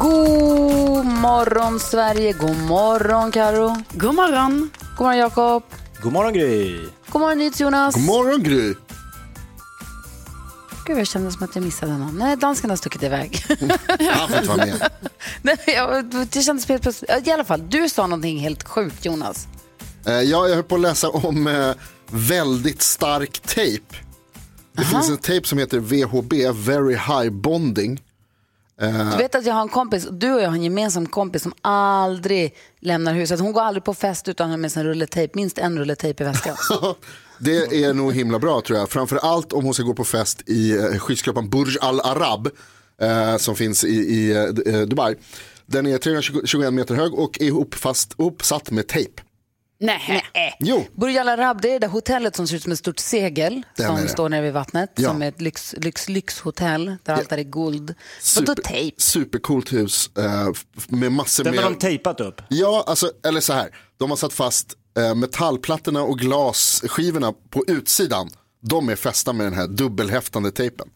God morgon Sverige, god morgon Karo. God morgon. God morgon Jakob. God morgon Gry. God morgon NyhetsJonas. God morgon Gry! Gud, jag kände som att jag missade någon. Nej, dansken har stuckit iväg. Han får inte vara med. Nej, jag, det kändes helt plötsligt. I alla fall, du sa någonting helt sjukt Jonas. Eh, Ja, jag höll på att läsa om eh, väldigt stark tejp. Det finns en tejp som heter VHB, Very High Bonding. Du vet att jag har en kompis, du och jag har en gemensam kompis som aldrig lämnar huset. Hon går aldrig på fest utan att ha med sig en rulle tejp, minst en rulle tejp i väskan. Det är nog himla bra tror jag. Framför allt om hon ska gå på fest i eh, skyskrapan Burj Al Arab eh, som finns i, i eh, Dubai. Den är 321 meter hög och är ihopfast, ihopsatt med tejp. Nej. Jo, Burj Al Arab, det är det där hotellet som ser ut som ett stort segel Den som står nere vid vattnet. Ja. Som är ett lyx, lyx, lyxhotell där allt är i guld. Vadå tejp? supercoolt hus eh, med massor Den med... har de tejpat upp. Ja, alltså, eller så här. De har satt fast eh, metallplattorna och glasskivorna på utsidan. De är fästa med den här dubbelhäftande tejpen.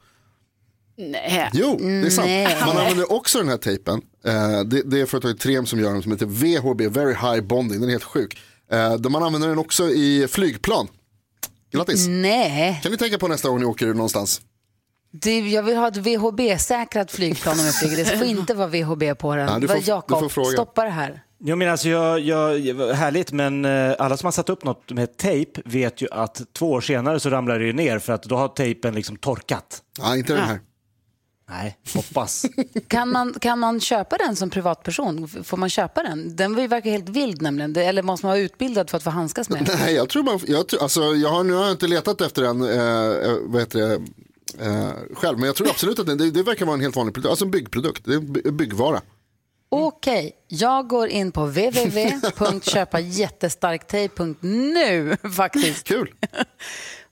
Nej. Jo, det är sant. Nej. Man använder också den här tejpen. Eh, det, det är företaget Trem som gör den som heter VHB, Very High Bonding. Den är helt sjuk. Eh, man använder den också i flygplan. Grattis. Nej, Kan ni tänka på nästa gång ni åker någonstans? det, jag vill ha ett VHB-säkrat flygplan om jag flyger. Det får inte vara VHB på den. Ja, du får- Vad, du Jakob, får fråga. stoppa det här. Jo, men alltså, jag, jag, härligt, men eh, alla som har satt upp något med tejp vet ju att två år senare så ramlar det ju ner för att då har tejpen liksom torkat. Nej, inte den här. Nej, hoppas. Kan man, kan man köpa den som privatperson? Får man köpa den? Den verkar helt vild nämligen. Eller måste man vara utbildad för att få handskas med den? Nej, jag tror man, jag, tror, alltså, jag har, nu har jag inte letat efter den, eh, eh, vad heter det, eh, själv. Men jag tror absolut att den, det, det verkar vara en helt vanlig produkt, alltså en byggprodukt, det är en by- byggvara. Okej, jag går in på www.köpajättestarktejp.nu faktiskt. Kul,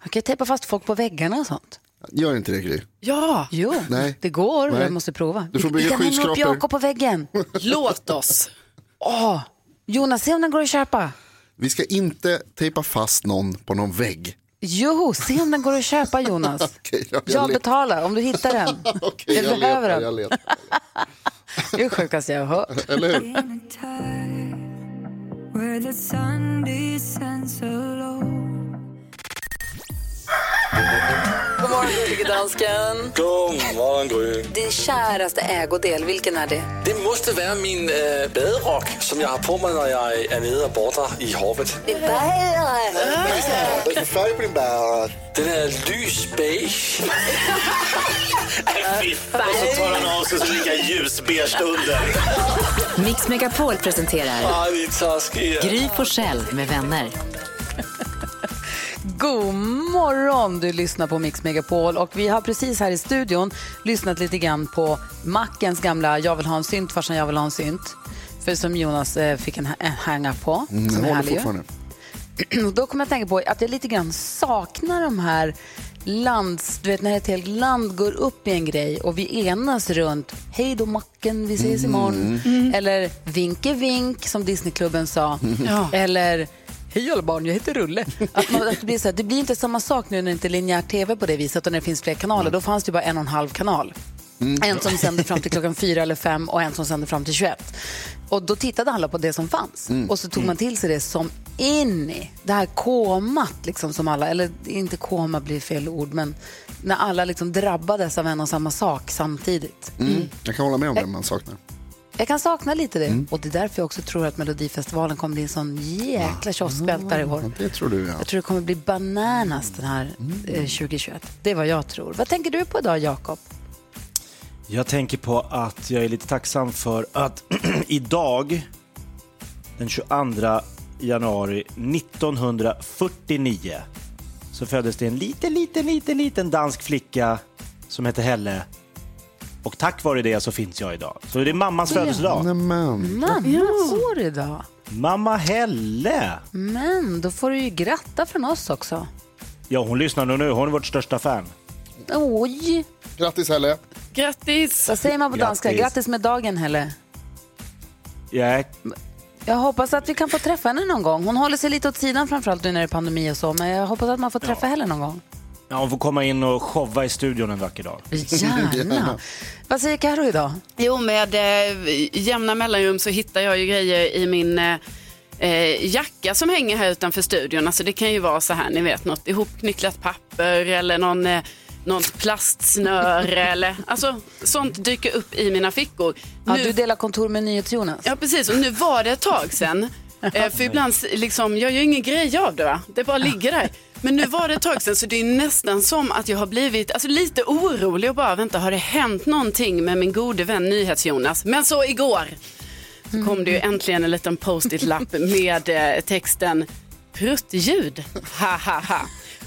Man kan tejpa fast folk på väggarna och sånt. Gör inte det Gry. Ja, Jo, Nej. det går. Nej. Jag måste prova. Du får bygga Vi kan hänga upp. Jakob på väggen. låt oss. Åh, Jonas, se om den går att köpa. Vi ska inte tejpa fast någon på någon vägg. Jo, se om den går att köpa Jonas. Okej, jag, Jag betalar om du hittar den. Okej, jag jag, behöver letar, den. jag letar. Det är det sjukaste jag har hört. Eller hur? God morgon, gullige dansken. God morgon Gry. Din käraste ägodel, vilken är det? Det måste vara min äh, baderock som jag har på mig när jag är nere och badar i havet. Är det för färg på din bär? Den är lysbeige. Och så tar han av sig så lika ljusbeige under. Mix Megapol presenterar Ah. Gry Forssell med vänner. God morgon! Du lyssnar på Mix Megapol och vi har precis här i studion lyssnat lite grann på Mackens gamla Jag vill ha en synt, farsan jag vill ha en synt. För som Jonas eh, fick en, en hang på. Mm, som jag är härlig ju. då kommer jag att tänka på att jag lite grann saknar de här lands... Du vet när ett helt land går upp i en grej och vi enas runt hej då macken, vi ses imorgon. Eller vinke vink som Disneyklubben sa. Eller hej alla barn, jag heter Rulle. Att man, att det, blir så här, det blir inte samma sak nu när det inte är linjär tv på det viset och när det finns fler kanaler. Då fanns det bara en och en halv kanal. En som sände fram till klockan fyra eller fem och en som sände fram till 21. Och då tittade alla på det som fanns. Och så tog man till sig det som in i det här komat liksom som alla, eller inte koma blir fel ord, men när alla liksom drabbades av en och samma sak samtidigt. Mm. Jag kan hålla med om det man saknar. Jag kan sakna lite det. Och det är därför jag också tror att Melodifestivalen kommer bli en sån jäkla kioskvältare i år. Det tror du ja. Jag tror det kommer bli bananas den här eh, 2021. Det är vad jag tror. Vad tänker du på idag, Jakob? Jag tänker på att jag är lite tacksam för att idag, den 22 januari 1949, så föddes det en liten, liten, liten, liten dansk flicka som heter Helle. Och tack vare det så finns jag idag. Så det är mammas födelsedag. Nämen. Mamma år idag. Mamma Helle! Men då får du ju gratta från oss också. Ja, hon lyssnar nu. Hon är vårt största fan. Oj! Grattis Helle. Grattis! Vad säger man på danska? Grattis. Grattis med dagen, Helle. Jag Jag hoppas att vi kan få träffa henne någon gång. Hon håller sig lite åt sidan framförallt nu när det är pandemi och så, men jag hoppas att man får träffa henne någon gång. Ja, hon får komma in och showa i studion en vacker dag. Gärna. Vad säger Karo idag? Jo, med eh, jämna mellanrum så hittar jag ju grejer i min eh, eh, jacka som hänger här utanför studion. Alltså det kan ju vara så här, ni vet, något ihopknycklat papper eller någon, eh, något plastsnöre eller alltså sånt dyker upp i mina fickor. Ja, Nu- du delar kontor med NyhetsJonas. Ja, precis. Och nu var det ett tag sedan. Eh, för ibland, liksom, jag gör ingen grej av det, va? det bara ligger där. Men nu var det ett tag sedan så det är nästan som att jag har blivit alltså, lite orolig och bara vänta, har det hänt någonting med min gode vän NyhetsJonas? Men så igår så kom det ju äntligen en liten post-it-lapp med eh, texten pruttljud, ha ha ha.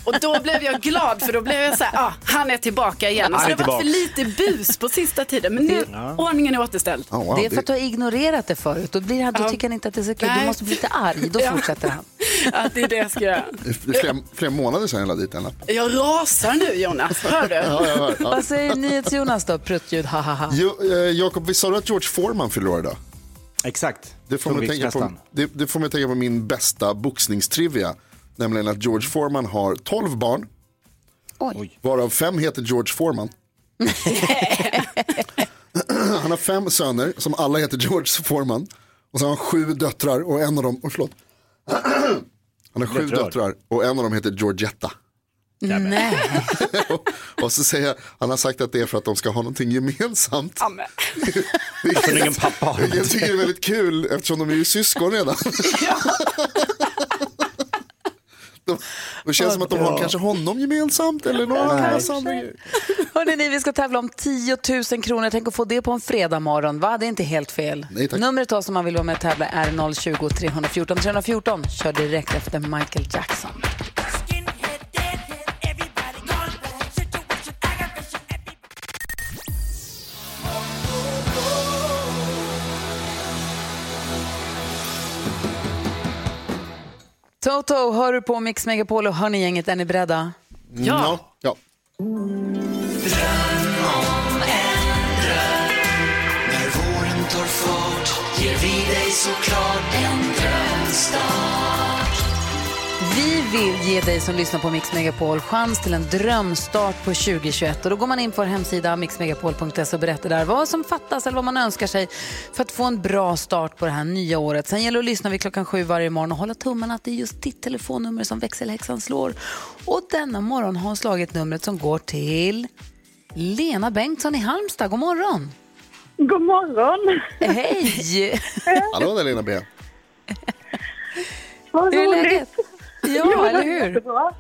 Och då blev jag glad för då blev jag så här, ah, han är tillbaka igen. Och så det har varit för lite bus på sista tiden men nu, ordningen är återställd. Ja, wow, Det är för att du har ignorerat det förut. Då, blir han, då Ja. tycker han inte att det är så kul. Nej. Du måste bli lite arg. Då Ja. fortsätter han. Att det är det jag ska göra. Det är flera, flera månader sedan jag lade dit en lapp. Jag rasar nu Jonas, hör du? Ja, jag hör. Ja. Vad säger NyhetsJonas då? Pruttljud, ha ha ha. Jo, eh, Jakob, visst sa du att George Foreman fyller idag? Exakt. Det får, mig tänka på, det, det får mig tänka på min bästa boxningstrivia. Nämligen att George Foreman har 12 barn. Oj. Varav fem heter George Foreman. han har fem söner som alla heter George Foreman. Och så har han sju döttrar och en av dem, oh, förlåt. Han har sju döttrar och en av dem heter Georgetta. Nej. och så säger jag, han har sagt att det är för att de ska ha någonting gemensamt. Amen. Som ingen pappa har. Jag tycker det är väldigt kul eftersom de är ju syskon redan. De, det känns som att de har kanske honom gemensamt eller någon annan grejer. Hörrni, ni, vi ska tävla om 10 000 kronor. Tänk att få det på en fredag morgon. Va? Det är inte helt fel. Nej, tack. Numret som man vill vara med och tävla är 020 314 314. Kör direkt efter Michael Jackson. Toto, hör du på Mix Megapol och hör ni gänget, är ni beredda? Ja. ja. Ger vi dig såklart en drömstart. Vi vill ge dig som lyssnar på Mix Megapol chans till en drömstart på 2021. Och då går man in på vår hemsida mixmegapol.se och berättar där vad som fattas eller vad man önskar sig för att få en bra start på det här nya året. Sen gäller det att lyssna vid klockan sju varje morgon och hålla tummarna att det är just ditt telefonnummer som växelhäxan slår. Och denna morgon har hon slagit numret som går till Lena Bengtsson i Halmstad. God morgon! God morgon! Hej! Hallå där Lena B. Vad Hur är läget? Ja, eller är hur? jättebra.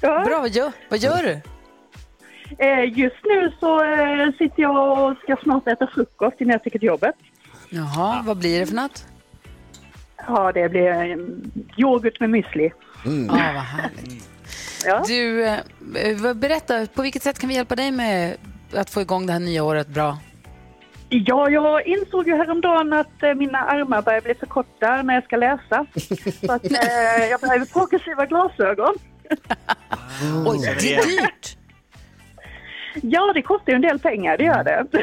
Ja. Bra, vad gör, vad gör du? Eh, Just nu så eh, sitter jag och ska snart äta frukost innan jag sticker till jobbet. Jaha, vad blir det för något? Ja, det blir yoghurt med müsli. Ja, vad härligt. Ja. Du, eh, berätta, på vilket sätt kan vi hjälpa dig med att få igång det här nya året bra? Ja, jag insåg ju häromdagen att eh, mina armar börjar bli för korta när jag ska läsa. Så att eh, jag behöver progressiva glasögon. Oj, det är dyrt! Ja, det kostar ju en del pengar, det gör det. Ja,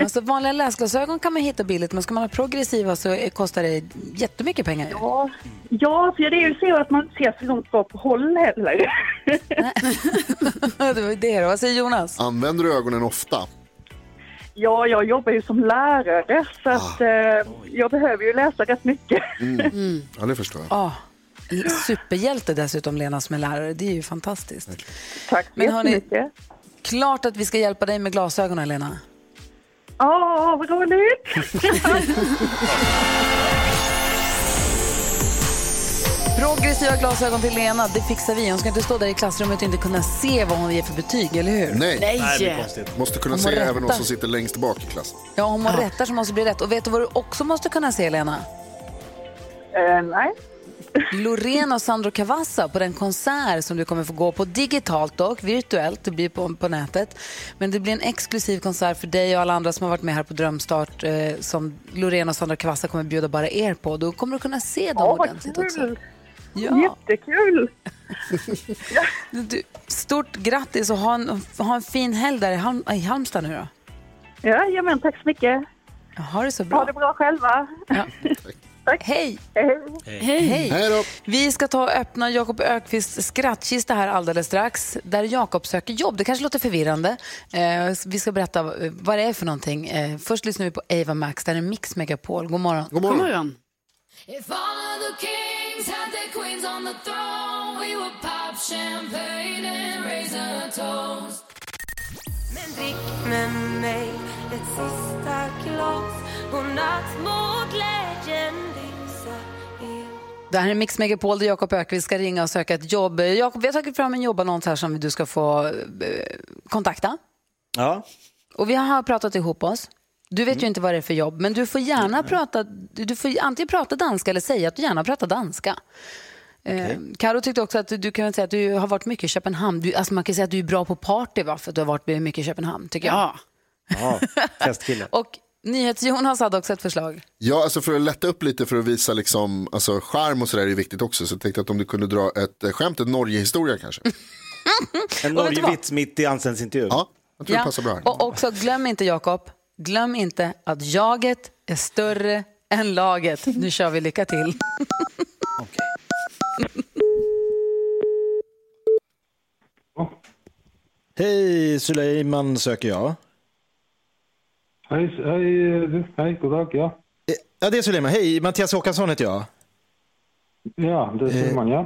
Alltså, vanliga läsglasögon kan man hitta billigt, men ska man ha progressiva så kostar det jättemycket pengar. Ja, ja för det är ju så att man inte ser så långt bra på håll heller. det var ju det då. Vad säger Jonas? Använder du ögonen ofta? Ja, jag jobbar ju som lärare så att eh, jag behöver ju läsa rätt mycket. Ja, det förstår jag. Ah, superhjälte dessutom, Lena, som är lärare. Det är ju fantastiskt. Tack så Men hörni- jättemycket. Klart att vi ska hjälpa dig med glasögonen, Lena. Ja, vad roligt! Progressiva glasögon till Lena, det fixar vi. Hon ska inte stå där i klassrummet och inte kunna se vad hon ger för betyg, eller hur? Nej. Nej. Nej, det blir konstigt. Måste kunna Om se hon även de rättar. som sitter längst bak i klassen. Ja, om hon rättar så måste det bli rätt. Och vet du vad du också måste kunna se, Lena? Eh, nej. Loreen och Sandro Cavazza på den konsert som du kommer få gå på digitalt och virtuellt, det blir på, på nätet. Men det blir en exklusiv konsert för dig och alla andra som har varit med här på Drömstart eh, som Loreen och Sandro Cavazza kommer bjuda bara er på. Då kommer du kunna se dem Åh, vad ordentligt också. kul! Ja. Jättekul! Du, stort grattis och ha en, ha en fin helg där i, Halm, i Halmstad nu då. Jajamän, tack så mycket. Ha det så Ha bra. det bra själva. Hej! Hej. Hej! Hej då. Vi ska ta och öppna Jakob Ökvists skrattkista här alldeles strax. Där Jakob söker jobb. Det kanske låter förvirrande. Eh, vi ska berätta eh, vad det är för någonting. Eh, först lyssnar vi på Ava Max. Där är Mix Megapol. God morgon. God God morgon. Kings had their queens on the throne, we would pop champagne and raise a toast. Men drick med mig ett sista glas Godnatt må glädjen lysa Det här är Mix Megapol där Jakob Ökvist ska ringa och söka ett jobb. Jakob, vi har tagit fram en jobbannons här som du ska få eh, kontakta. Ja. Och vi har pratat ihop oss. Du vet ju inte vad det är för jobb, men du får gärna prata, du får antingen prata danska eller säga att du gärna pratar danska. Okay. Karo tyckte också att du, du kan säga att du har varit mycket i Köpenhamn. Du, alltså man kan säga att du är bra på party va? för att du har varit mycket i Köpenhamn, tycker jag. Ja. Ja, festkille. Och NyhetsJonas hade också ett förslag. Ja, alltså för att lätta upp lite för att visa liksom, alltså charm och sådär är viktigt också. Så jag tänkte att om du kunde dra ett eh, skämt, en Norge-historia kanske. En? Norgevits mitt i anställningsintervjun. Ja, jag tror det passar bra här. Och också, glöm inte Jakob, glöm inte att jaget är större än laget. Nu kör vi, lycka till. Hej, Suleiman söker jag. Hej, hej. Hej, god dag. Ja, Eh, Ja, det är Suleiman. Hej, Mattias Håkansson heter jag. ja det ser man, ja.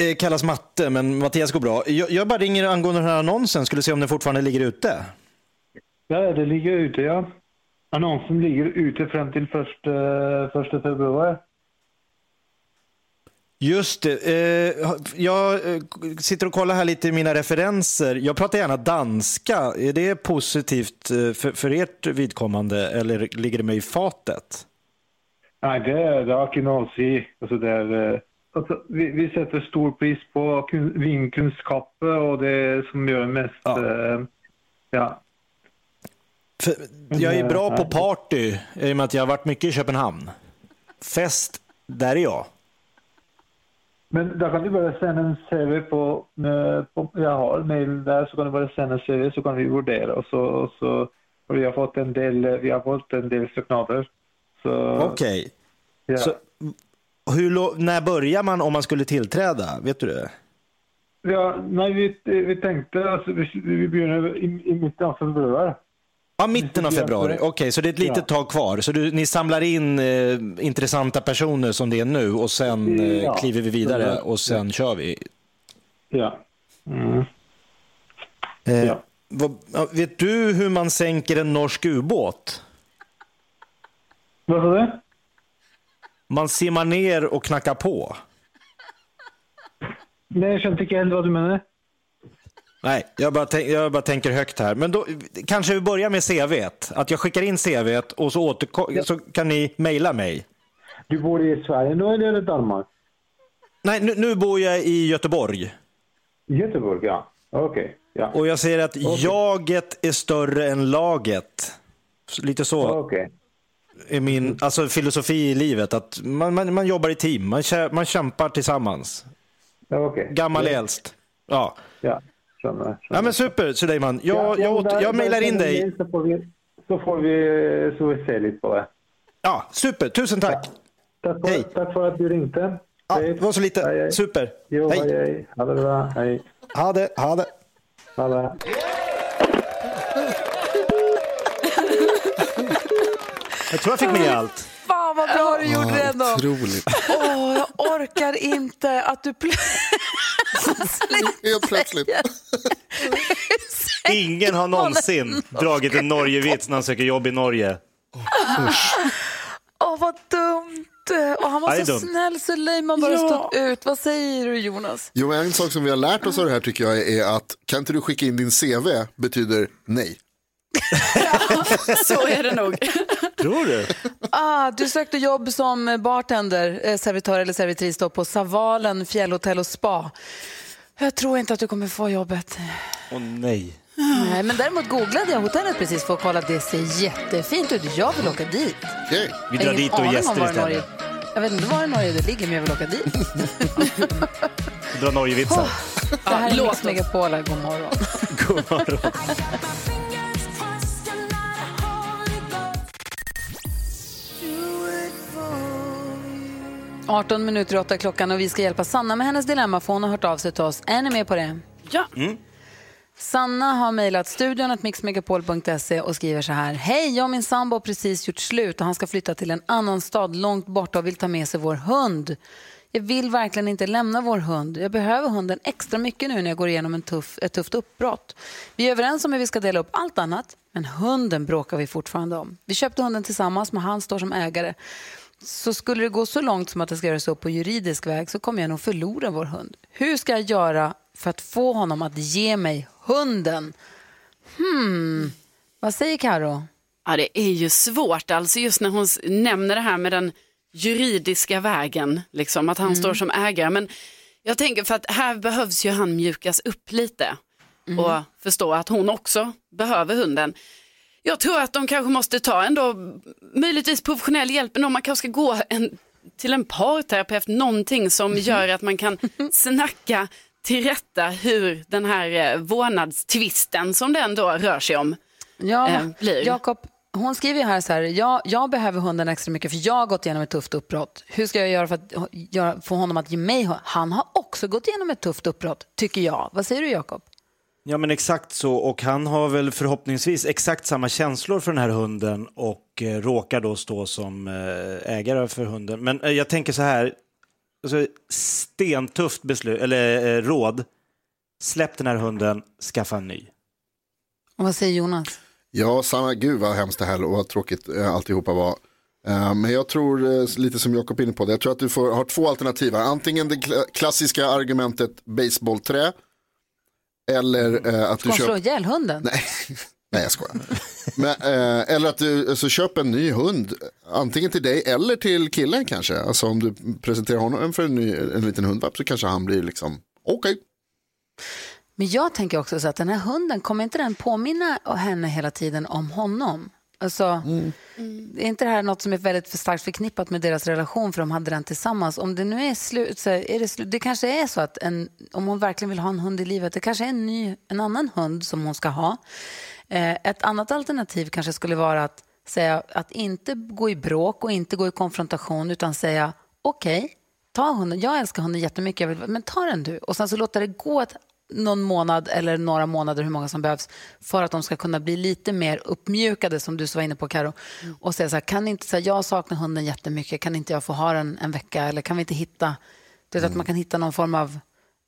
Eh, Kallas matte, men Mattias går bra. Jag, jag bara ringer angående den här annonsen, skulle se om den fortfarande ligger ute. Ja, det ligger ute, ja. Annonsen ligger ute fram till första, första februari. Just det. Eh, jag eh, sitter och kollar här lite i mina referenser. Jag pratar gärna danska. Är det positivt eh, för, för ert vidkommande eller ligger det mig i fatet? Nej, det, det har inte. Alltså, det är, alltså, vi, vi sätter stor pris på kun, vinkunskap och det som gör mest... Ja. ja. För jag är bra på party i och med att jag har varit mycket i Köpenhamn. Fest, där är jag. Men då kan du bara sända en CV på, eh, på jag har mail där, så kan du bara sända en CV så kan vi värdera och så, och så och vi har fått en del, vi har fått en del signaler. Så, Okej. ja. Så, hur, lo- när börjar man om man skulle tillträda? Vet du det? Ja, nej, vi, vi tänkte alltså, vi, vi börjar i, i mitten av februari. Ja, mitten av februari. Okej, så det är ett litet Ja. tag kvar. Så du, ni samlar in eh, intressanta personer som det är nu och sen eh, Ja. kliver vi vidare och sen kör vi. Ja. Mm. Eh, Ja. vad, ja, vet du hur man sänker en norsk ubåt? Vad sa du? Man simmar ner och knackar på. Nej, jag kände inte vad du menar. Nej, jag bara, tänk, jag bara tänker högt här. Men då kanske vi börjar med CVt. Att jag skickar in CVt och så, återko- så kan ni mejla mig. Du bor i Sverige nu eller Danmark? Nej, nu, nu bor jag i Göteborg. Göteborg, ja. Okej. Ja. Och jag säger att jaget är större än laget. Lite så Okej. är min alltså, filosofi i livet. Att man, man, man jobbar i team, man, man kämpar tillsammans. Okej. Gammal äldst. Ja. Ja, känner. ja, men super Suleiman. Jag, Ja, ja, jag, jag mejlar in dig. Så får vi, så får vi, så vi se lite på det. Ja, super. Tusen tack. Tack för, Hej. tack för att du ringde. Ja, det var så lite. Hej, hej. Super. Jo, hej. Hej. Ha det bra. Hej. Ha det, ha det. Ha det. Jag tror jag fick med allt. Fan vad bra du gjorde det ändå. Otroligt. Åh, jag orkar inte att du Helt plötsligt. Ingen har någonsin dragit en Norge-vits när han söker jobb i Norge. Åh, vad dumt. Och han var så snäll så man bara Ja. stått ut. Vad säger du Jonas? Jo, en sak som vi har lärt oss av det här tycker jag är att kan inte du skicka in din CV betyder nej. Så är det nog. Tror du? Ah, du sökte jobb som bartender, eh, servitör eller servitris då på Savalen fjällhotell och spa. Jag tror inte att du kommer få jobbet. Åh nej. Nej, men däremot googlade jag hotellet precis för att kolla att det ser jättefint ut. Jag vill åka dit. Okay. Vi drar dit och gäster istället. Jag vet inte var i Norge det ligger, men jag vill åka dit. Dra Norgevitsar. Det här är låt Mix oss. Megapol, här. god morgon. God morgon. 18 minuter i 8 klockan och vi ska hjälpa Sanna med hennes dilemma för hon har hört av sig till oss. Är ni med på det? Ja. Sanna har mejlat studion att mixmegapol.se och skriver så här. Hej, jag och min sambo har precis gjort slut och han ska flytta till en annan stad långt borta och vill ta med sig vår hund. Jag vill verkligen inte lämna vår hund. Jag behöver hunden extra mycket nu när jag går igenom en tuff, ett tufft uppbrott. Vi är överens om hur vi ska dela upp allt annat, men hunden bråkar vi fortfarande om. Vi köpte hunden tillsammans, men han står som ägare. Så skulle det gå så långt som att det ska göras upp på juridisk väg så kommer jag nog förlora vår hund. Hur ska jag göra för att få honom att ge mig hunden? Hmm, vad säger Karo? Ja, det är ju svårt, alltså just när hon nämner det här med den juridiska vägen, liksom, att han står som ägare. Men jag tänker för att här behövs ju han mjukas upp lite och förstå att hon också behöver hunden. Jag tror att de kanske måste ta ändå möjligtvis professionell hjälp, men om man kanske ska gå en, till en parterapeut, någonting som gör att man kan snacka till rätta hur den här eh, vårdnadstvisten som den då rör sig om Ja, eh, blir. Jakob, hon skriver här så här, jag, jag behöver hunden extra mycket för jag har gått igenom ett tufft uppbrott. Hur ska jag göra för att göra, få honom att ge mig? Han har också gått igenom ett tufft uppbrott, tycker jag. Vad säger du Jakob? Ja men exakt så och han har väl förhoppningsvis exakt samma känslor för den här hunden och eh, råkar då stå som eh, ägare för hunden. Men eh, jag tänker så här, alltså, stentufft beslut, eller eh, råd, släpp den här hunden, skaffa en ny. Och vad säger Jonas? Ja, Sanna, gud vad hemskt det här och vad tråkigt eh, alltihopa var. Eh, Men jag tror, eh, lite som Jakob inne på det, jag tror att du får, har två alternativ. Antingen det kla- klassiska argumentet baseballträ. Eller eh, att du hon slå köper... ihjäl hunden? Nej, nej jag skojar. Men, eh, eller att du alltså, köper en ny hund, antingen till dig eller till killen kanske. Alltså om du presenterar honom för en, ny, en liten hundvalp så kanske han blir liksom, okej. Men jag tänker också så att den här hunden, kommer inte den påminna henne hela tiden om honom? Alltså, är inte det här något som är väldigt för starkt förknippat med deras relation för de hade den tillsammans? Om det nu är slut, så är det slut. Det kanske är så att en, om hon verkligen vill ha en hund i livet, det kanske är en, ny, en annan hund som hon ska ha. Eh, ett annat alternativ kanske skulle vara att säga att inte gå i bråk och inte gå i konfrontation utan säga okej, ta hunden. Jag älskar hunden jättemycket, jag vill, men ta den du. Och sen så låta det gå ett, någon månad eller några månader, hur många som behövs, för att de ska kunna bli lite mer uppmjukade, som du var inne på Karo. Och säga så här, kan inte, så här, jag saknar hunden jättemycket, kan inte jag få ha den en vecka? Eller kan vi inte hitta, du vet, att man kan hitta någon form av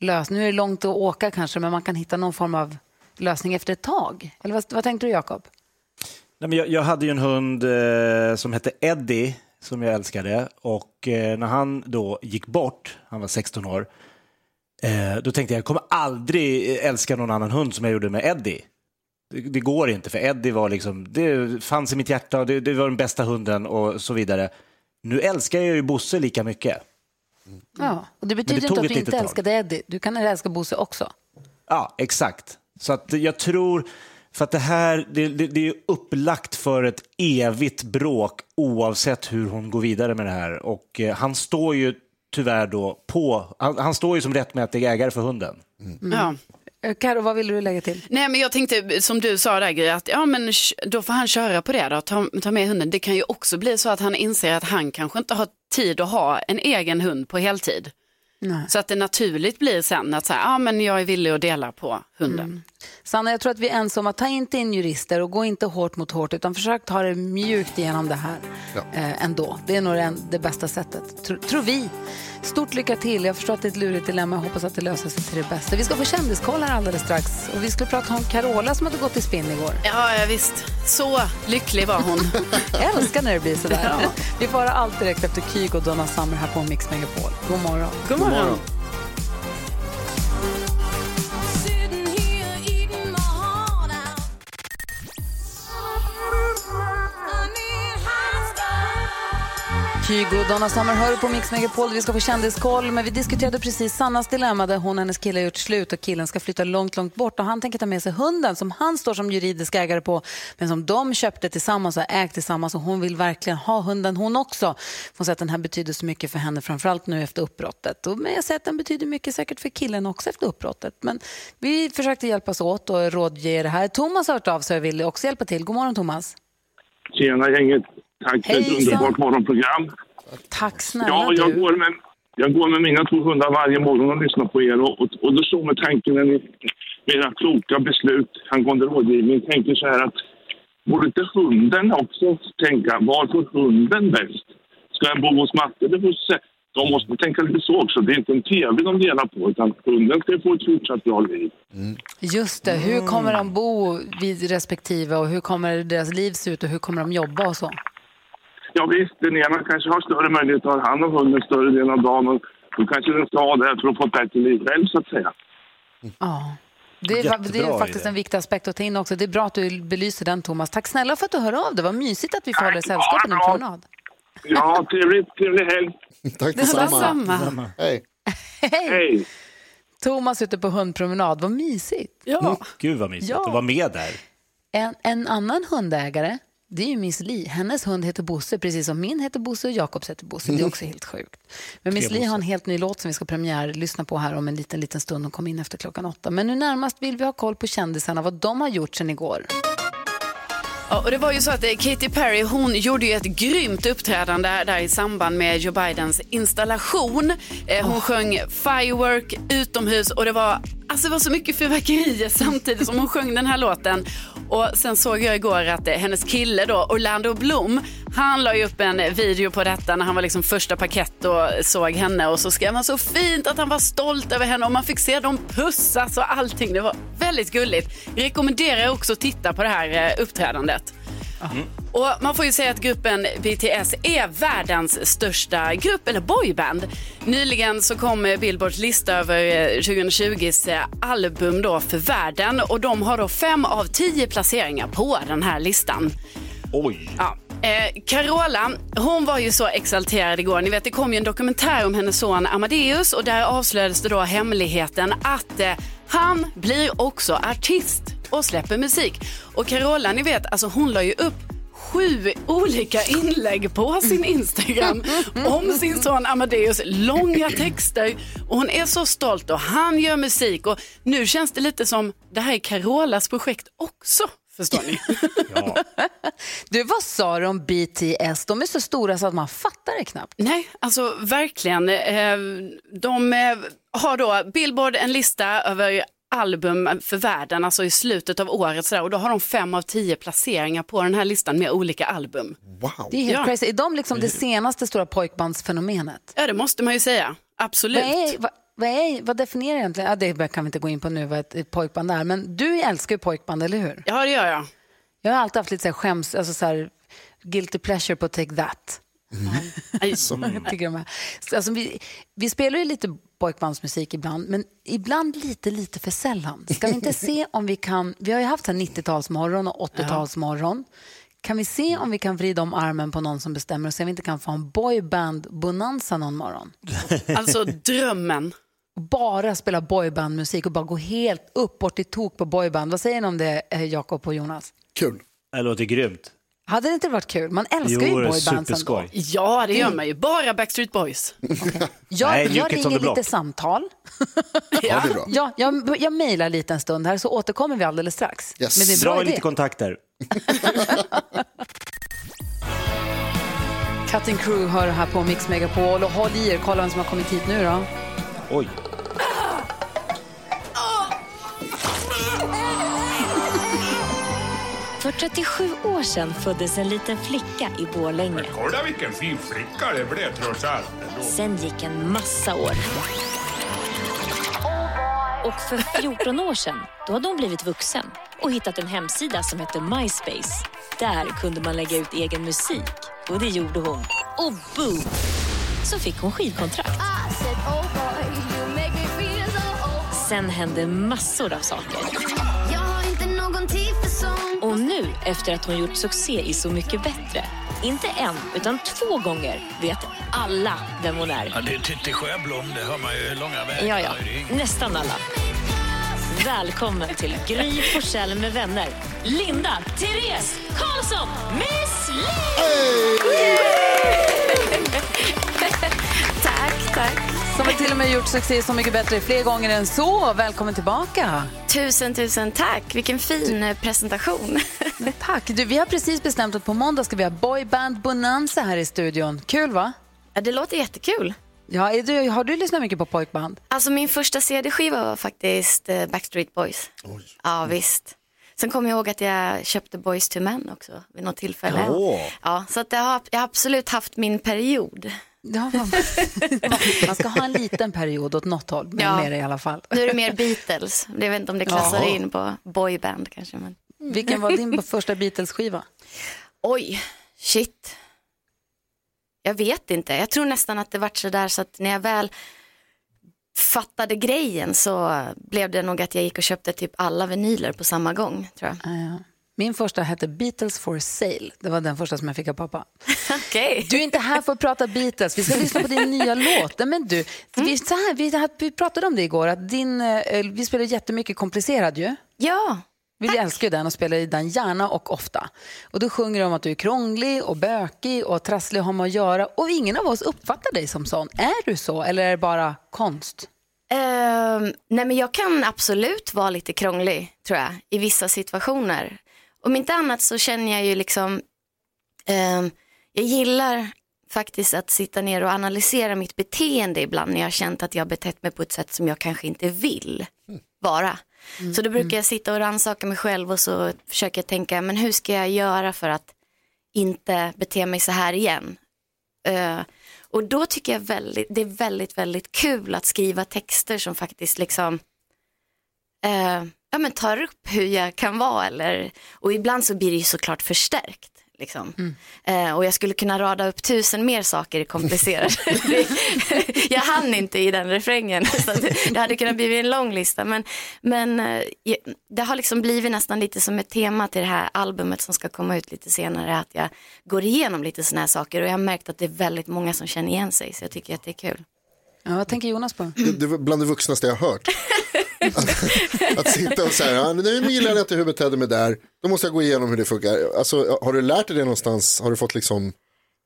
lösning. Nu är det långt att åka kanske, men man kan hitta någon form av lösning efter ett tag. Eller vad, vad tänkte du Jakob? Nej, men jag, jag hade ju en hund eh, som hette Eddie som jag älskade och eh, när han då gick bort, han var 16 år, eh, då tänkte jag jag kommer aldrig älska någon annan hund som jag gjorde med Eddie. Det, det går inte för Eddie var liksom, det fanns i mitt hjärta och det, det var den bästa hunden och så vidare. Nu älskar jag ju Bosse lika mycket. Ja, och det det betyder tog inte att du inte tag. älskade Eddie. Du kan älska Bosse också. Ja, exakt. Så att jag tror, för att det här, det, det, det är ju upplagt för ett evigt bråk oavsett hur hon går vidare med det här. Och eh, han står ju tyvärr då på, han, han står ju som rättmätig ägare för hunden. Ja. Eh, Karo, vad vill du lägga till? Nej men jag tänkte som du sa där Gry, att ja men då får han köra på det då, ta, ta med hunden. Det kan ju också bli så att han inser att han kanske inte har tid att ha en egen hund på heltid. Nej. Så att det naturligt blir sen att så här, ja men jag är villig att dela på hunden. Sanna, jag tror att vi är ensamma. Ta inte in jurister och gå inte hårt mot hårt utan försök ta det mjukt igenom det här Ja. eh, ändå. Det är nog det, det bästa sättet, tro, tror vi. Stort lycka till. Jag förstår att det är ett lurigt dilemma. Jag hoppas att det löser sig till det bästa. Vi ska få kändiskoll här alldeles strax. Och vi ska prata om Carola som hade gått i spinn igår. Ja, ja, visst. Så lycklig var hon. Jag älskar när det blir sådär. Ja. Vi får höra allt direkt efter Kygo och Donna Summer här på Mix Megapol. God morgon. God morgon. Kygo och Donna Summer hör på Mix Megapol. Vi ska få kändiskoll, men vi diskuterade precis Sannas dilemma där hon och hennes kille har gjort slut och killen ska flytta långt, långt bort och han tänker ta med sig hunden som han står som juridisk ägare på, men som de köpte tillsammans och har ägt tillsammans och hon vill verkligen ha hunden hon också. Hon säger att den här betyder så mycket för henne, framförallt nu efter uppbrottet. Och men jag säger att den betyder mycket säkert för killen också efter uppbrottet. Men vi försökte hjälpas åt och rådge det här. Thomas har hört av sig och vill också hjälpa till. God morgon Thomas. Tjena gänget. Tack för ett underbart morgonprogram. Tack snälla Ja, jag du. går, med, jag går med mina två hundar varje morgon och lyssnar på er. Och, och, och då slår mig tanken när ni med era kloka beslut angående rådgivning tänker så här att borde inte hunden också tänka, var får hunden bäst? Ska jag bo hos Matte eller hos Se- De måste tänka lite så också. Det är inte en tv de delar på, utan hunden ska få ett fortsatt bra liv. Just det, hur kommer de bo vid respektive och hur kommer deras liv se ut och hur kommer de jobba och så? Ja visst, den ena kanske har större möjlighet att ha hand om hunden större delen av dagen och då kanske den ska ha det här för att få ett bättre liv själv så att säga. Ja. Det är, det är faktiskt idé. en viktig aspekt att ta in också. Det är bra att du belyser den, Thomas. Tack snälla för att du hör av dig. Vad mysigt att vi får hålla dig sällskap på din promenad. Ja, trevligt, trevlig helg. Tack detsamma. Hej. Hej! Thomas ute på hundpromenad. Vad mysigt. Mm, Gud vad mysigt Ja. att vara med där. En, en annan hundägare, det är ju Miss Li. Hennes hund heter Bosse, precis som min heter Bosse och Jakobs heter Bosse. Det är också helt sjukt. Men Miss Li har en helt ny låt som vi ska premiär lyssna på här om en liten, liten stund. Hon kommer in efter klockan åtta. Men nu närmast vill vi ha koll på kändisarna, vad de har gjort sedan igår. Ja, och det var ju så att eh, Katy Perry hon gjorde ju ett grymt uppträdande där i samband med Joe Bidens installation. Eh, hon sjöng Firework utomhus och det var, alltså det var så mycket fyrverkerier samtidigt som hon sjöng den här låten. Och sen såg jag igår att eh, hennes kille då, Orlando Bloom, han la ju upp en video på detta när han var liksom första parkett och såg henne och så skrev han så fint att han var stolt över henne och man fick se dem pussas och allting. Det var väldigt gulligt. Rekommenderar också att titta på det här eh, uppträdandet. Och man får ju säga att gruppen BTS är världens största grupp, eller boyband. Nyligen så kom eh, Billboards lista över eh, 2020s eh, album då för världen och de har då fem av tio placeringar på den här listan. Oj. Ja. Eh, Carola, hon var ju så exalterad igår. Ni vet, det kom ju en dokumentär om hennes son Amadeus och där avslöjades det då hemligheten att eh, han blir också artist och släpper musik. Och Carola, ni vet, alltså hon la ju upp sju olika inlägg på sin Instagram om sin son Amadeus, långa texter. Och hon är så stolt och han gör musik och nu känns det lite som det här är Carolas projekt också. Förstår ni? Du, vad sa du om BTS? De är så stora så att man fattar det knappt. Nej, alltså verkligen. Eh, De eh, har då Billboard en lista över album för världen, alltså i slutet av året sådär, och då har de fem av tio placeringar på den här listan med olika album. Det är helt Ja. crazy. Är de liksom det senaste stora pojkbandsfenomenet? Ja, det måste man ju säga. Absolut. Vad, är, vad, vad, är, vad definierar egentligen, ja, det kan vi inte gå in på nu vad ett, pojkband är, men du älskar ju pojkband, eller hur? Ja, det gör jag. Jag har alltid haft lite så här skäms, alltså så här, guilty pleasure på Take That. De är. Alltså, vi, vi spelar ju lite pojkbandsmusik ibland, men ibland lite, lite för sällan. Ska vi inte se om vi kan, vi har ju haft så här 90-talsmorgon och 80-talsmorgon. Kan vi se om vi kan vrida om armen på någon som bestämmer och se om vi inte kan få en boyband-bonanza någon morgon? Alltså drömmen. Bara spela boybandmusik och bara gå helt upp bort i tok på boyband. Vad säger ni om det, eh, Jakob och Jonas? Kul. Det låter grymt. Hade det inte varit kul? Man älskar Jo, ju boybands ändå. Ja, det gör man ju. Bara Backstreet Boys. Jag, Nej, jag ringer Block. lite samtal. Ja. Ja, jag, jag mejlar lite en stund här så återkommer vi alldeles strax. Yes. Men det är en Dra lite kontakter. Cutting Crew hör här på Mix Megapol och håll i er, kolla vem som har kommit hit nu då. Oj. För 37 år sedan föddes en liten flicka i Borlänge. Men kolla vilken fin flicka det blev trots allt. Sen gick en massa år. Och för 14 år sedan, då hade hon blivit vuxen och hittat en hemsida som hette MySpace. Där kunde man lägga ut egen musik. Och det gjorde hon. Och boom! Så fick hon skivkontrakt. Ah, Sen hände massor av saker. Och nu, efter att hon gjort succé i Så mycket bättre, inte en, utan två gånger, vet alla vem hon är. Ja, det är Titti Sjöblom, det hör man ju långa vägar. Ja, ja. Nästan alla. Välkommen till Gry Forssell med vänner. Linda, Therese, Karlsson, Miss tack, tack. Som har till och med gjort succé Så mycket bättre fler gånger än så. Välkommen tillbaka. Tusen, tusen tack. Vilken fin eh, presentation. Tack. Du, vi har precis bestämt att på måndag ska vi ha boyband Bonanza här i studion. Kul va? Ja, det låter jättekul. Ja, är du, har du lyssnat mycket på pojkband? Alltså min första CD-skiva var faktiskt eh, Backstreet Boys. Ja, visst. Sen kommer jag ihåg att jag köpte Boys to Men också vid något tillfälle. Åh. Ja, så att jag, har, jag har absolut haft min period. Ja, man, man ska ha en liten period åt något håll, men Ja. mer i alla fall. Nu är det mer Beatles. Jag vet inte om det klassar Jaha. in på boyband kanske. Men... Vilken var din första Beatles-skiva? Oj, shit. Jag vet inte. Jag tror nästan att det vart så där så att när jag väl fattade grejen så blev det nog att jag gick och köpte typ alla vinyler på samma gång tror jag. Ja. Min första hette Beatles for sale. Det var den första som jag fick av pappa. Okej. Du är inte här för att prata Beatles. Vi ska lyssna på din nya låt. Men du, vi, så här, vi, vi pratade om det igår. Att din, eh, vi spelar jättemycket komplicerad ju. Ja. Vi älskar ju den och spelar i den gärna och ofta. Och då sjunger du om att du är krånglig och bökig och trasslig att ha med att göra. Och ingen av oss uppfattar dig som sån. Är du så eller är det bara konst? Ehm, nej men jag kan absolut vara lite krånglig tror jag i vissa situationer. Om inte annat så känner jag ju liksom, ehm, jag gillar faktiskt att sitta ner och analysera mitt beteende ibland när jag har känt att jag har betett mig på ett sätt som jag kanske inte vill vara. Så då brukar jag sitta och rannsaka mig själv och så försöker jag tänka, men hur ska jag göra för att inte bete mig så här igen? Eh, och då tycker jag väldigt, det är väldigt, väldigt kul att skriva texter som faktiskt liksom eh, ja, men tar upp hur jag kan vara. Eller, och ibland så blir det ju såklart förstärkt. Liksom. Eh, och jag skulle kunna rada upp tusen mer saker i komplicerade. jag hann inte i den refrängen. Så det hade kunnat bli en lång lista. Men, men eh, det har liksom blivit nästan lite som ett tema till det här albumet som ska komma ut lite senare. Att jag går igenom lite sådana här saker. Och jag har märkt att det är väldigt många som känner igen sig. Så jag tycker att det är kul. Ja, vad tänker Jonas på? Det, det var bland det vuxnaste jag har hört. Att, att sitta och säga, ja, nu gillar jag inte hur jag betedde mig där, då måste jag gå igenom hur det funkar. Alltså, har du lärt dig det någonstans? Har du fått liksom,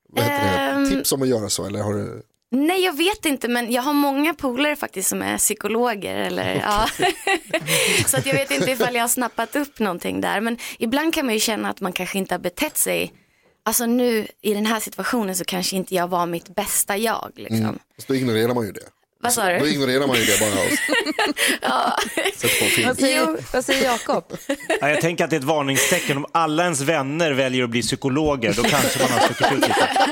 vad heter det, Ehm. tips om att göra så? Eller har du... Nej, jag vet inte, men jag har många polare faktiskt som är psykologer. Eller, ja. så att jag vet inte ifall jag har snappat upp någonting där. Men ibland kan man ju känna att man kanske inte har betett sig. Alltså nu i den här situationen så kanske inte jag var mitt bästa jag. Liksom. Mm. Så då ignorerar man ju det. Vad sa du? Då ignorerar man ju det bara och ja. Vad säger, vad säger Jakob? Ja, jag tänker att det är ett varningstecken. Om alla ens vänner väljer att bli psykologer, då kanske man har stuckit ut lite.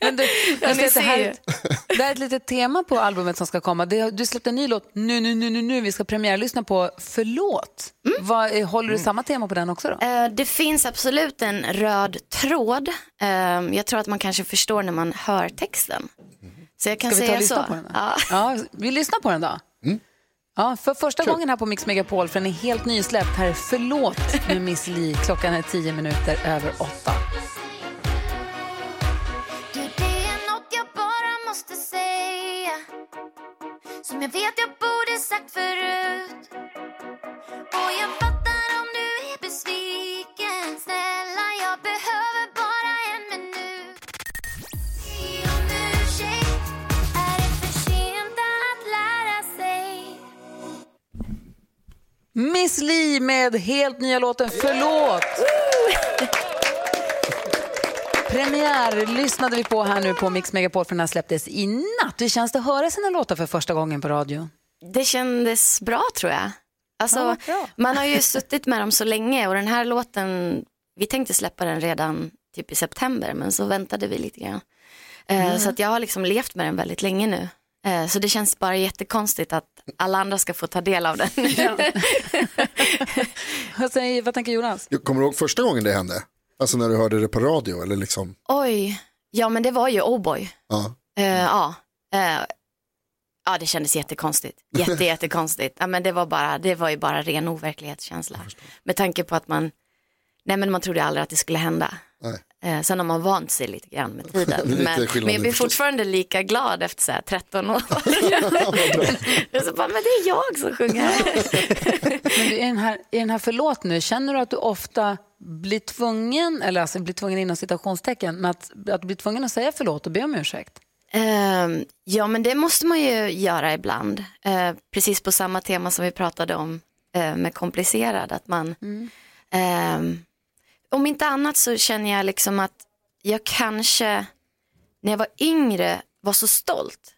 Men du, Ja, jag ni det, här, det här är ett litet tema på albumet som ska komma. Du släppte en ny låt nu, nu, nu, nu, nu. Vi ska premiärlyssna på Förlåt. Vad, eh, håller du samma tema på den också då? Eh, Det finns absolut en röd tråd. Eh, Jag tror att man kanske förstår när man hör texten. Så jag kan Ska vi ta och lyssna så. på den? då? Ja. Ja, vi lyssnar på den då. Ja, för första gången här på Mix Megapol, för den är helt nysläppt. Här är Förlåt med Miss Li. Klockan är tio minuter över åtta. Helt nya låten Förlåt. Premiär lyssnade vi på här nu på Mix Megapol för den här släpptes i natt. Hur känns det att höra sina låtar för första gången på radio? Det kändes bra tror jag. Alltså, man har ju suttit med dem så länge och den här låten, vi tänkte släppa den redan typ i september men så väntade vi lite grann. Eh, Mm. Så att jag har liksom levt med den väldigt länge nu. Eh, Så det känns bara jättekonstigt att alla andra ska få ta del av den. vad, säger, vad tänker Jonas? Kommer du ihåg första gången det hände? Alltså när du hörde det på radio eller liksom? Oj, ja men det var ju Oh Boy. Ja. Eh, ja. Eh, ja, det kändes jättekonstigt. Jätte, jättekonstigt. Ja, men det, var bara, det var ju bara ren overklighetskänsla. Med tanke på att man, nej men man trodde aldrig att det skulle hända. Nej. Eh, sen har man vant sig lite grann med tiden. Men, men jag blir förstås. fortfarande lika glad efter så här 13 år. Och så bara, men det är jag som sjunger. Men du, i, den här, I den här förlåt nu, känner du att du ofta blir tvungen, eller alltså blir tvungen inom citationstecken, men att, att du blir tvungen att säga förlåt och be om ursäkt? Ehm, ja, men det måste man ju göra ibland. Eh, precis på samma tema som vi pratade om eh, med komplicerad. Att man, ehm, om inte annat så känner jag liksom att jag kanske, när jag var yngre, var så stolt.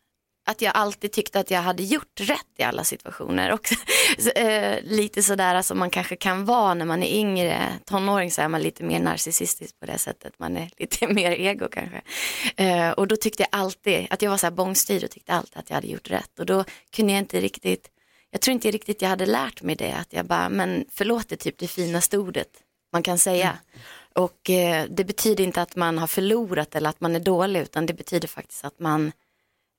Att jag alltid tyckte att jag hade gjort rätt i alla situationer. Och, så, eh, lite sådär som man kanske kan vara när man är yngre. Tonåring så är man lite mer narcissistisk på det sättet. Man är lite mer ego kanske. Eh, och då tyckte jag alltid, att jag var så här bångstyrig och tyckte alltid att jag hade gjort rätt. Och då kunde jag inte riktigt, jag tror inte riktigt jag hade lärt mig det. Att jag bara, men förlåt är typ det finaste ordet man kan säga. Och eh, det betyder inte att man har förlorat eller att man är dålig utan det betyder faktiskt att man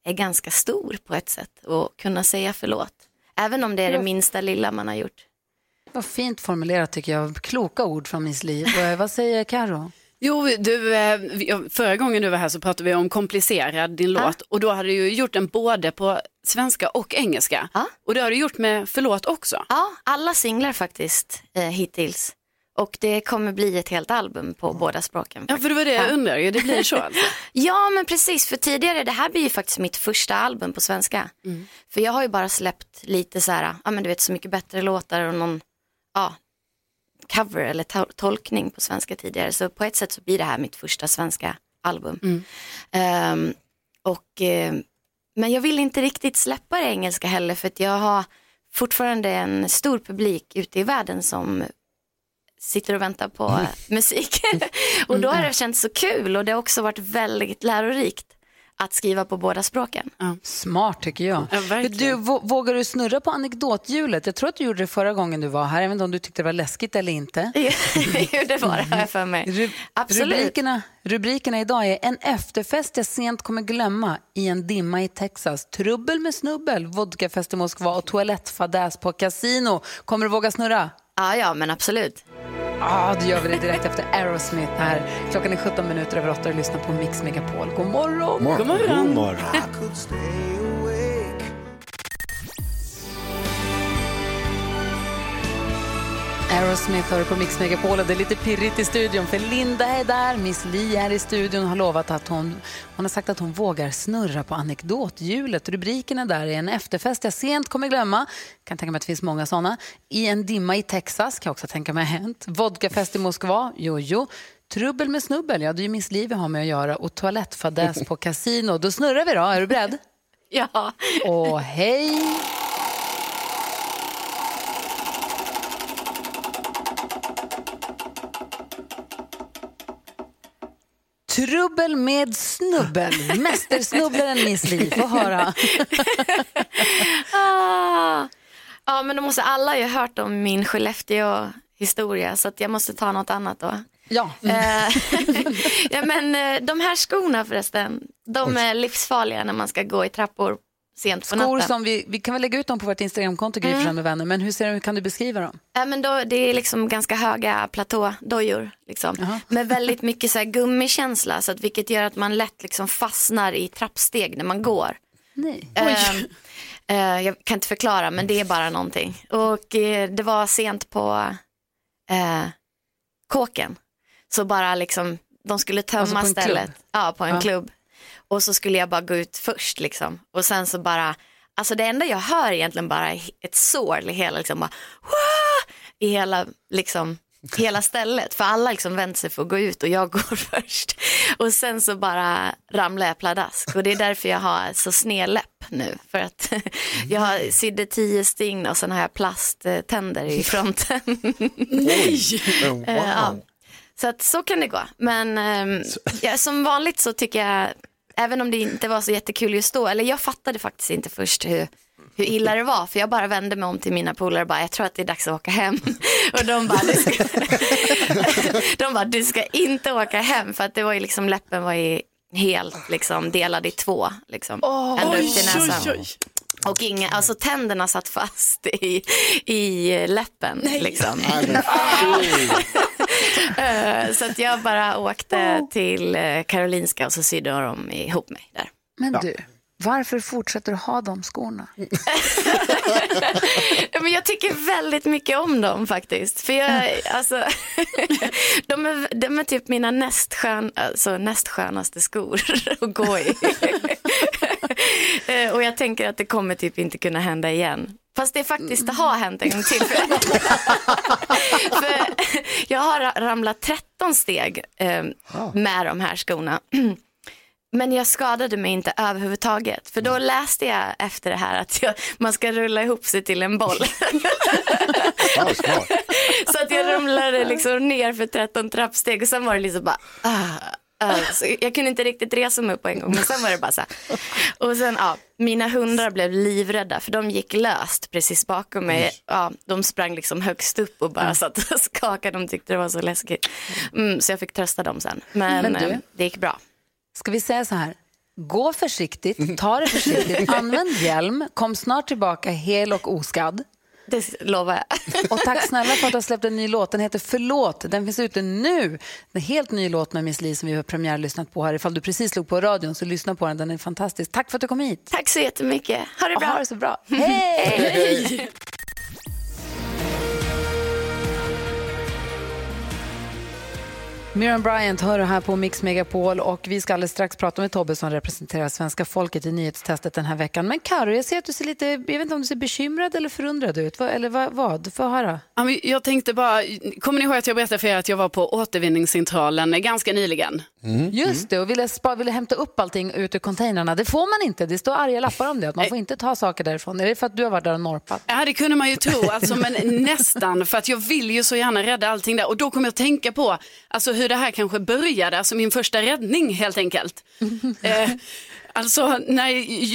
är ganska stor på ett sätt och kunna säga förlåt. Även om det är det minsta lilla man har gjort. Vad fint formulerat tycker jag. Kloka ord från Miss Li. Och, vad säger Karo? Jo, du, eh, förra gången du var här så pratade vi om komplicerad, din låt. Och då hade du gjort den både på svenska och engelska. Och det har du gjort med förlåt också. Ja, alla singlar faktiskt eh, hittills. Och det kommer bli ett helt album på båda språken. Ja, för det var det jag undrar det blir så alltså. Ja, men precis, för tidigare, det här blir ju faktiskt mitt första album på svenska. För jag har ju bara släppt lite så här, ja men du vet så mycket bättre låtar och någon, ja, cover eller to- tolkning på svenska tidigare. Så på ett sätt så blir det här mitt första svenska album. Ehm, och, eh, men jag vill inte riktigt släppa det engelska heller för att jag har fortfarande en stor publik ute i världen som sitter och väntar på eh, musik. och då har det känts så kul och det har också varit väldigt lärorikt att skriva på båda språken. Smart tycker jag. du, vå- vågar du snurra på anekdothjulet? Jag tror att du gjorde det förra gången du var här. Inte om du tyckte det var läskigt eller inte. jo, det var det har jag för mig. Ru- Absolut. Rubrikerna, rubrikerna idag är En efterfest jag sent kommer glömma i en dimma i Texas. Trubbel med snubbel, vodkafest i Moskva och toalettfadäs på kasino. Kommer du våga snurra? Ja, ja, men absolut. Ja, då gör vi det direkt efter Aerosmith här. Klockan är 17 minuter över 8 och lyssnar på Mix Megapol. God morgon! God morgon. God morgon. Aerosmith hör på Mix Megapol och det är lite pirrigt i studion för Linda är där, Miss Li är i studion och har lovat att hon, hon har sagt att hon vågar snurra på anekdothjulet. Rubrikerna där är en efterfest jag sent kommer glömma, kan tänka mig att det finns många sådana. I en dimma i Texas, kan jag också tänka mig har hänt. Vodkafest i Moskva, jojo. Trubbel med snubbel, ja det är ju Miss Li vi har med att göra och toalettfadäs på kasino. Då snurrar vi då, är du beredd? Ja. Och hej! Trubbel med snubbel. Mästersnubblaren Miss Li. Få höra. Ah. Ja, men då måste alla ju ha hört om min Skellefteå-historia så att jag måste ta något annat då. Ja. Eh, ja men eh, de här skorna förresten, de är livsfarliga när man ska gå i trappor sent på natten. Skor som vi, vi kan väl lägga ut dem på vårt Instagramkonto, Gry Mm. Med vänner. Men hur, ser, hur kan du beskriva dem? Ja, men då, det är liksom ganska höga platådojor liksom. med väldigt mycket så här gummikänsla så att, vilket gör att man lätt liksom fastnar i trappsteg när man går. Nej. Ehm, eh, jag kan inte förklara men det är bara någonting. Och eh, det var sent på eh, kåken. Så bara liksom, de skulle tömma Alltså på en stället. Ja, på en Ja. klubb. Och så skulle jag bara gå ut först liksom. Och sen så bara, alltså det enda jag hör egentligen bara ett sorl i hela, liksom bara, "Wah!" i hela, liksom, hela stället. För alla liksom vänder sig för att gå ut och jag går först. Och sen så bara ramlar jag pladask. Och det är därför jag har så sned läpp nu för att jag har- sydde tio stygn och sen har jag plasttänder i fronten. Nej! Eh, ja. Så att så kan det gå. Men ja, som vanligt så tycker jag, även om det inte var så jättekul just då, eller jag fattade faktiskt inte först hur, hur illa det var, för jag bara vände mig om till mina polare och bara, jag tror att det är dags att åka hem. Och de bara, du ska, de bara, du ska inte åka hem, för att det var ju liksom, läppen var ju helt liksom delad i två, liksom, ända upp till näsan. oj, oj. Och inga, alltså tänderna satt fast i, i läppen. Liksom. Eh, så att jag bara åkte till eh, Karolinska och så sydde de ihop mig där. Men du, varför fortsätter du ha de skorna? Men jag tycker väldigt mycket om dem faktiskt. För jag, alltså, de, är, de är typ mina nästskön, alltså, nästskönaste skor att gå i. Eh, och jag tänker att det kommer typ inte kunna hända igen. Fast det faktiskt har hänt en gång till. För, jag har ra- ramlat 13 steg eh, med de här skorna. Men jag skadade mig inte överhuvudtaget. För då läste jag efter det här att jag, man ska rulla ihop sig till en boll. Så att jag ramlade liksom ner för 13 trappsteg och sen var det liksom bara, ah, ah. Så jag kunde inte riktigt resa mig upp på en gång men sen var det bara så här. Och sen ja, mina hundar blev livrädda för de gick löst precis bakom mig. Ja, de sprang liksom högst upp och bara satt och skakade, de tyckte det var så läskigt. Mm, så jag fick trösta dem sen. Men, Men du? eh, det gick bra. Ska vi säga så här? Gå försiktigt, ta det försiktigt, använd hjälm, kom snart tillbaka hel och oskadd. Det lovar jag. Och tack snälla för att du har släppt en ny låt. Den heter Förlåt. Den finns ute nu. En helt ny låt med Miss Li som vi har premiärlyssnat på här. Ifall du precis slog på radion så lyssna på den. Den är fantastisk. Tack för att du kom hit. Tack så jättemycket. Ha det bra. Ha det så bra. Hej! Miriam Bryant hör du här på Mix Megapol och vi ska alldeles strax prata med Tobbe som representerar svenska folket i nyhetstestet den här veckan. Men Karo, jag ser att du ser lite, jag vet inte om du ser bekymrad eller förundrad ut. Eller vad? vad? Får höra? Jag tänkte bara, kommer ni ihåg att jag berättade för er att jag var på återvinningscentralen ganska nyligen? Just det, och ville, spa, ville hämta upp allting ut ur containrarna. Det får man inte. Det står arga lappar om det. Att man får inte ta saker därifrån. Är det för att du har varit där och norpat? Ja, det kunde man ju tro, alltså, men nästan, för att jag vill ju så gärna rädda allting där. Och då kommer jag att tänka på alltså, hur det här kanske började, alltså min första räddning helt enkelt. eh, alltså, när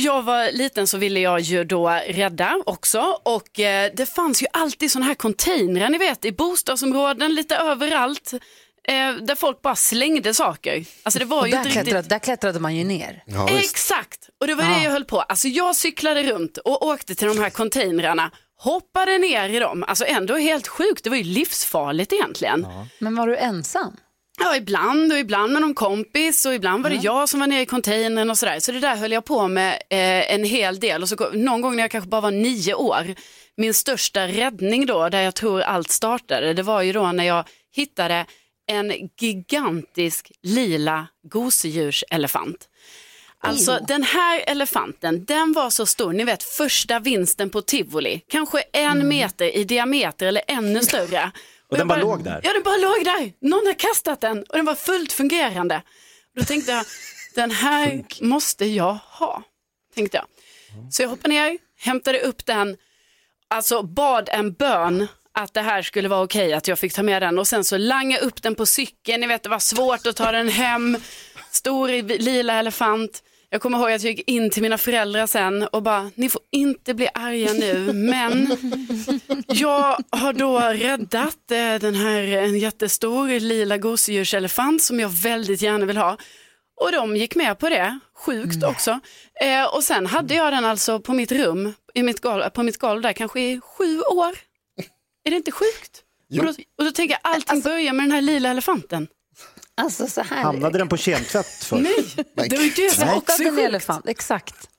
jag var liten så ville jag ju då rädda också och eh, det fanns ju alltid sådana här containrar, ni vet, i bostadsområden, lite överallt. Eh, där folk bara slängde saker. Alltså det var ju där, inte riktigt... klättrade, där klättrade man ju ner. Exakt, och det var det Ja. jag höll på. Alltså jag cyklade runt och åkte till de här containrarna, hoppade ner i dem, alltså ändå helt sjukt, det var ju livsfarligt egentligen. Ja. Men var du ensam? ibland och ibland med någon kompis och ibland var det jag som var nere i containern och sådär. Så det där höll jag på med eh, en hel del och så någon gång när jag kanske bara var nio år, min största räddning då, där jag tror allt startade, det var ju då när jag hittade en gigantisk lila gosedjurselefant. Alltså Ew. den här elefanten, den var så stor, ni vet första vinsten på tivoli, kanske en meter i diameter eller ännu större. Och den bara låg där? Ja, den bara låg där. Någon har kastat den och den var fullt fungerande. Då tänkte jag, den här måste jag ha, tänkte jag. Så jag hoppade ner, hämtade upp den, alltså bad en bön att det här skulle vara okej, att jag fick ta med den och sen så langa upp den på cykeln, ni vet det var svårt att ta den hem, stor lila elefant. Jag kommer ihåg att jag gick in till mina föräldrar sen och bara, ni får inte bli arga nu, men jag har då räddat eh, den här, en jättestor lila gosedjurselefant som jag väldigt gärna vill ha. Och de gick med på det, sjukt också. Eh, och sen hade jag den alltså på mitt rum, i mitt golv, på mitt golv där, kanske i sju år. Är det inte sjukt? Och då, och då tänker jag, allting börjar med den här lila elefanten. Alltså så här. Hamnade den på kemtvätt först? Nej, det var ju det som också är elefant, exakt.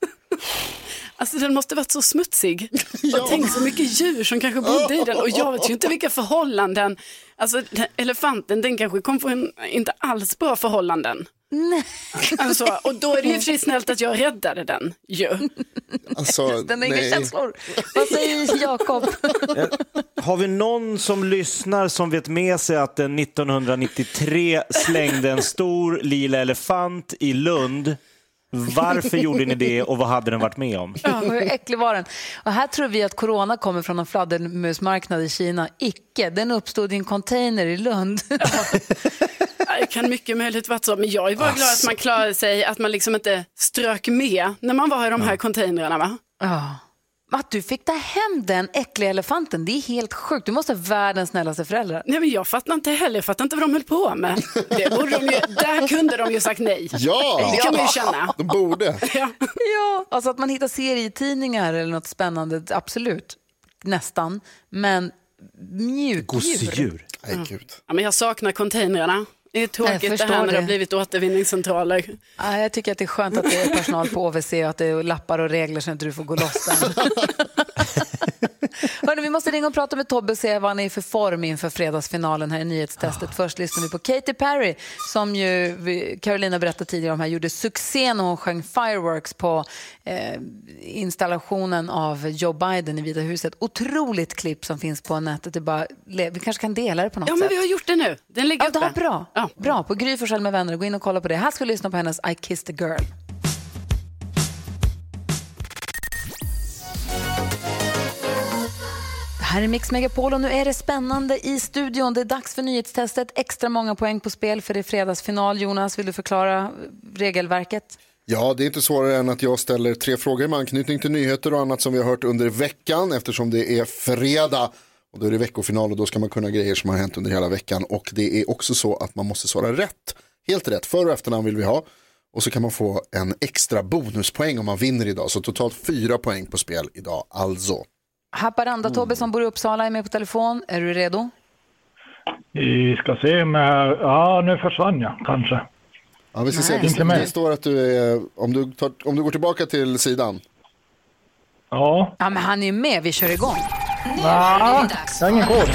Alltså den måste varit så smutsig. Och tänk så mycket djur som kanske bodde i den. Och jag vet ju inte vilka förhållanden. Alltså den- elefanten den kanske kom från inte alls bra förhållanden. Nej. Alltså, och då är det ju för snällt att jag räddade den ju. Alltså, Den har inga känslor. Vad säger Jakob? Har vi någon som lyssnar som vet med sig att den 1993 slängde en stor lila elefant i Lund Varför gjorde ni det och vad hade den varit med om? Ja, hur äcklig var den? Och här tror vi att corona kommer från en fladdermusmarknad i Kina. Icke, den uppstod i en container i Lund. Det kan mycket möjligt varit så, men jag är bara glad att man klarade sig, att man liksom inte strök med när man var i de här containrarna. Va? Ja. Att du fick ta hem den äckliga elefanten, det är helt sjukt. Du måste ha världens snällaste föräldrar. Nej, men jag fattar inte heller, jag fattar inte vad de höll på med. Det borde de ju, där kunde de ju sagt nej. Ja, Det kan man ju känna. de borde. Ja. Ja, alltså att man hittar serietidningar eller något spännande, absolut. Nästan. Men mjukdjur. Gosedjur. Nej, gud. Ja, men jag saknar containrarna. Det är tråkigt det här när det har blivit återvinningscentraler. Ja, jag tycker att det är skönt att det är personal på OVC och att det är lappar och regler så att du får gå loss. Hörrni, vi måste ringa och prata med Tobbe och se vad han är i för form inför fredagsfinalen här i nyhetstestet. Först lyssnar vi på Katy Perry som ju Carolina berättade tidigare om här gjorde succé när hon sjöng Fireworks på eh, installationen av Joe Biden i Vita huset. Otroligt klipp som finns på nätet. Det bara, vi kanske kan dela det på något Ja, sätt. men vi har gjort det nu. Den ligger Ja, uppe. bra. bra. På Gry med vänner. Gå in och kolla på det. Här ska vi lyssna på hennes I kissed a girl. Här är Mix Megapol och nu är det spännande i studion. Det är dags för nyhetstestet. Extra många poäng på spel för det är fredagsfinal. Jonas, vill du förklara regelverket? Ja, det är inte svårare än att jag ställer tre frågor med anknytning till nyheter och annat som vi har hört under veckan eftersom det är fredag. Och då är det veckofinal och då ska man kunna grejer som har hänt under hela veckan. Och det är också så att man måste svara rätt. Helt rätt. För och efternamn vill vi ha. Och så kan man få en extra bonuspoäng om man vinner idag. Så totalt fyra poäng på spel idag alltså. Haparanda-Tobbe som bor i Uppsala är med på telefon. Är du redo? Vi ska se med... Ja, nu försvann jag kanske. Ja, vi ska se. Nej. Det, det står att du är, om du, tar, om du går tillbaka till sidan. Ja. Ja, men han är med. Vi kör igång. Ja, jag har ingen kod.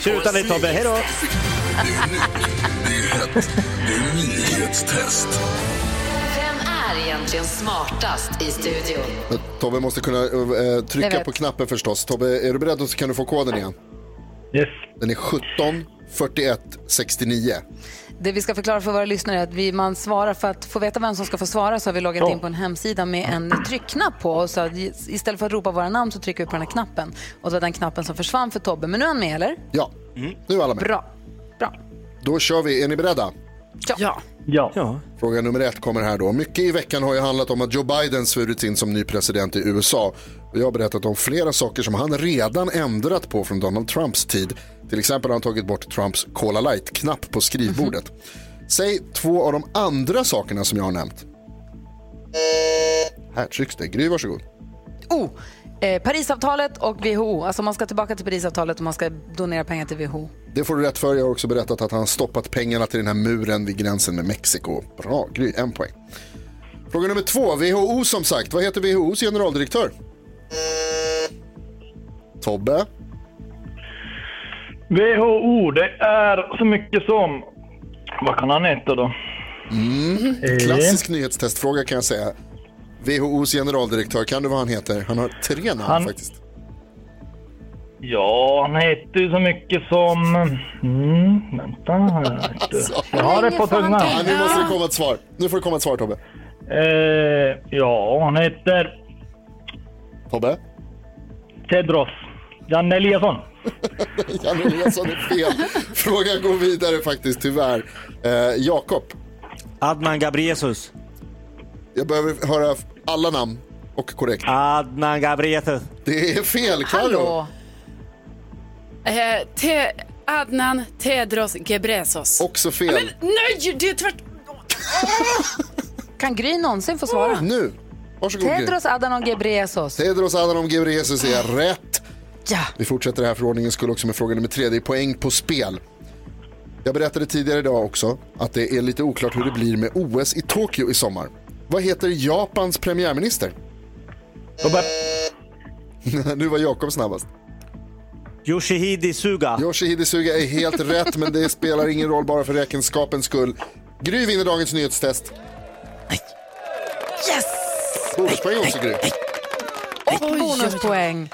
Tjuta lite Tobbe, hej då! Det är hett, det är nyhetstest. Egentligen smartast i studion? Tobbe måste kunna eh, Jag trycka på knappen förstås. Tobbe, är du beredd så kan du få koden igen. Yes. Den är 17 41 69. Det vi ska förklara för våra lyssnare är att vi, man svarar för att få veta vem som ska få svara så har vi loggat in på en hemsida med en tryckknapp på. Och så att istället för att ropa våra namn så trycker vi på den här knappen. Och det var den knappen som försvann för Tobbe. Men nu är han med eller? Ja, nu är alla med. Bra. Bra. Då kör vi. Är ni beredda? Ja. Ja. Fråga nummer ett kommer här då. Mycket i veckan har ju handlat om att Joe Biden svurits in som ny president i USA. Jag har berättat om flera saker som han redan ändrat på från Donald Trumps tid. Till exempel har han tagit bort Trumps Cola Light-knapp på skrivbordet. Säg två av de andra sakerna som jag har nämnt. Här trycks det. Gry, varsågod. Oh, eh, Parisavtalet och WHO. Alltså man ska tillbaka till Parisavtalet och man ska donera pengar till WHO. Det får du rätt för. Jag har också berättat att han stoppat pengarna till den här muren vid gränsen med Mexiko. Bra, Gry. En poäng. Fråga nummer två. WHO som sagt. Vad heter WHOs generaldirektör? Tobbe? WHO, det är så mycket som... Vad kan han heta då? Eh, Klassisk nyhetstestfråga kan jag säga. WHOs generaldirektör, kan du vad han heter? Han har tre namn Han- faktiskt. Ja, han heter ju så mycket som... Mm, vänta här. Jag har det på tungan. Ja, nu måste det komma ett svar. Nu får det komma ett svar Tobbe. Eh, ja, han heter Tobbe? Tedros. Janne Eliasson. Janne Eliasson är fel. Frågan går vidare faktiskt, tyvärr. Eh, Jakob? Adnan Gabriesus. Jag behöver höra alla namn och korrekt. Adnan Gabriesus. Det är fel, Carro. Eh, te, Adnan Tedros Gebresos. Också fel. Men, nej, det är tvärt... Kan Gry någonsin få svara? Nu. Varsågod Gry. Tedros Adhanom Ghebreyesus. Tedros Adhanom Ghebreyesus är rätt. Ja. Vi fortsätter det här för ordningens skull också med fråga nummer tre. Det är poäng på spel. Jag berättade tidigare idag också att det är lite oklart hur det blir med OS i Tokyo i sommar. Vad heter Japans premiärminister? Robert. nu var Jakob snabbast. Yoshihide Suga. Yoshihide Suga är helt rätt, men det spelar ingen roll bara för räkenskapens skull. Gry vinner dagens nyhetstest. Yes! Bonuspoäng också Gry. Fick bonuspoäng.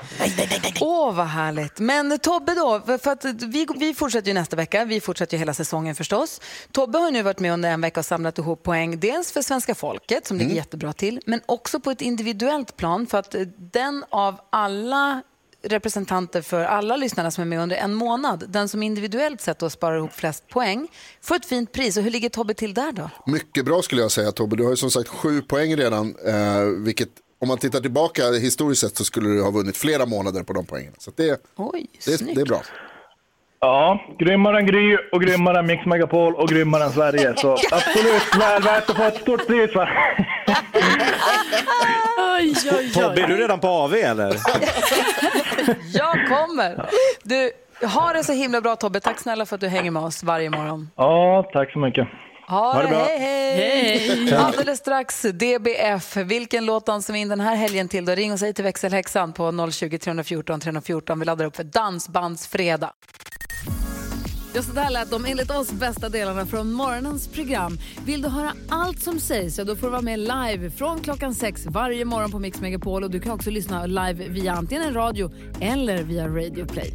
Åh, vad härligt. Men Tobbe då, för att vi, vi fortsätter ju nästa vecka. Vi fortsätter ju hela säsongen förstås. Tobbe har nu varit med under en vecka och samlat ihop poäng. Dels för svenska folket, som ligger jättebra till, men också på ett individuellt plan. För att den av alla representanter för alla lyssnarna som är med under en månad, den som individuellt sett då sparar ihop flest poäng, får ett fint pris. Och hur ligger Tobbe till där då? Mycket bra skulle jag säga Tobbe. Du har ju som sagt sju poäng redan. Eh, vilket om man tittar tillbaka historiskt sett så skulle du ha vunnit flera månader på de poängen. Så det, Oj, det, det är bra. Ja, grymmare än Gry och grymmare än Mix Megapol och grymmare än Sverige. Så absolut väl värt att få ett stort pris va? Oj, oj, Tobbe, är du redan på AV eller? Jag kommer! Du, ha det så himla bra Tobbe. Tack snälla för att du hänger med oss varje morgon. Ja, tack så mycket. Ha, Ha det bra. hej, hej. Hej. Alldeles strax DBF. Vilken låt dansar vi in den här helgen till? Då ring och säg till växelhäxan på 020 314 314. Vi laddar upp för Dansbandsfredag. Ja, så där lät de enligt oss bästa delarna från morgonens program. Vill du höra allt som sägs så då får du vara med live från klockan sex varje morgon på Mix Megapol. Och du kan också lyssna live via antingen en radio eller via Radio Play.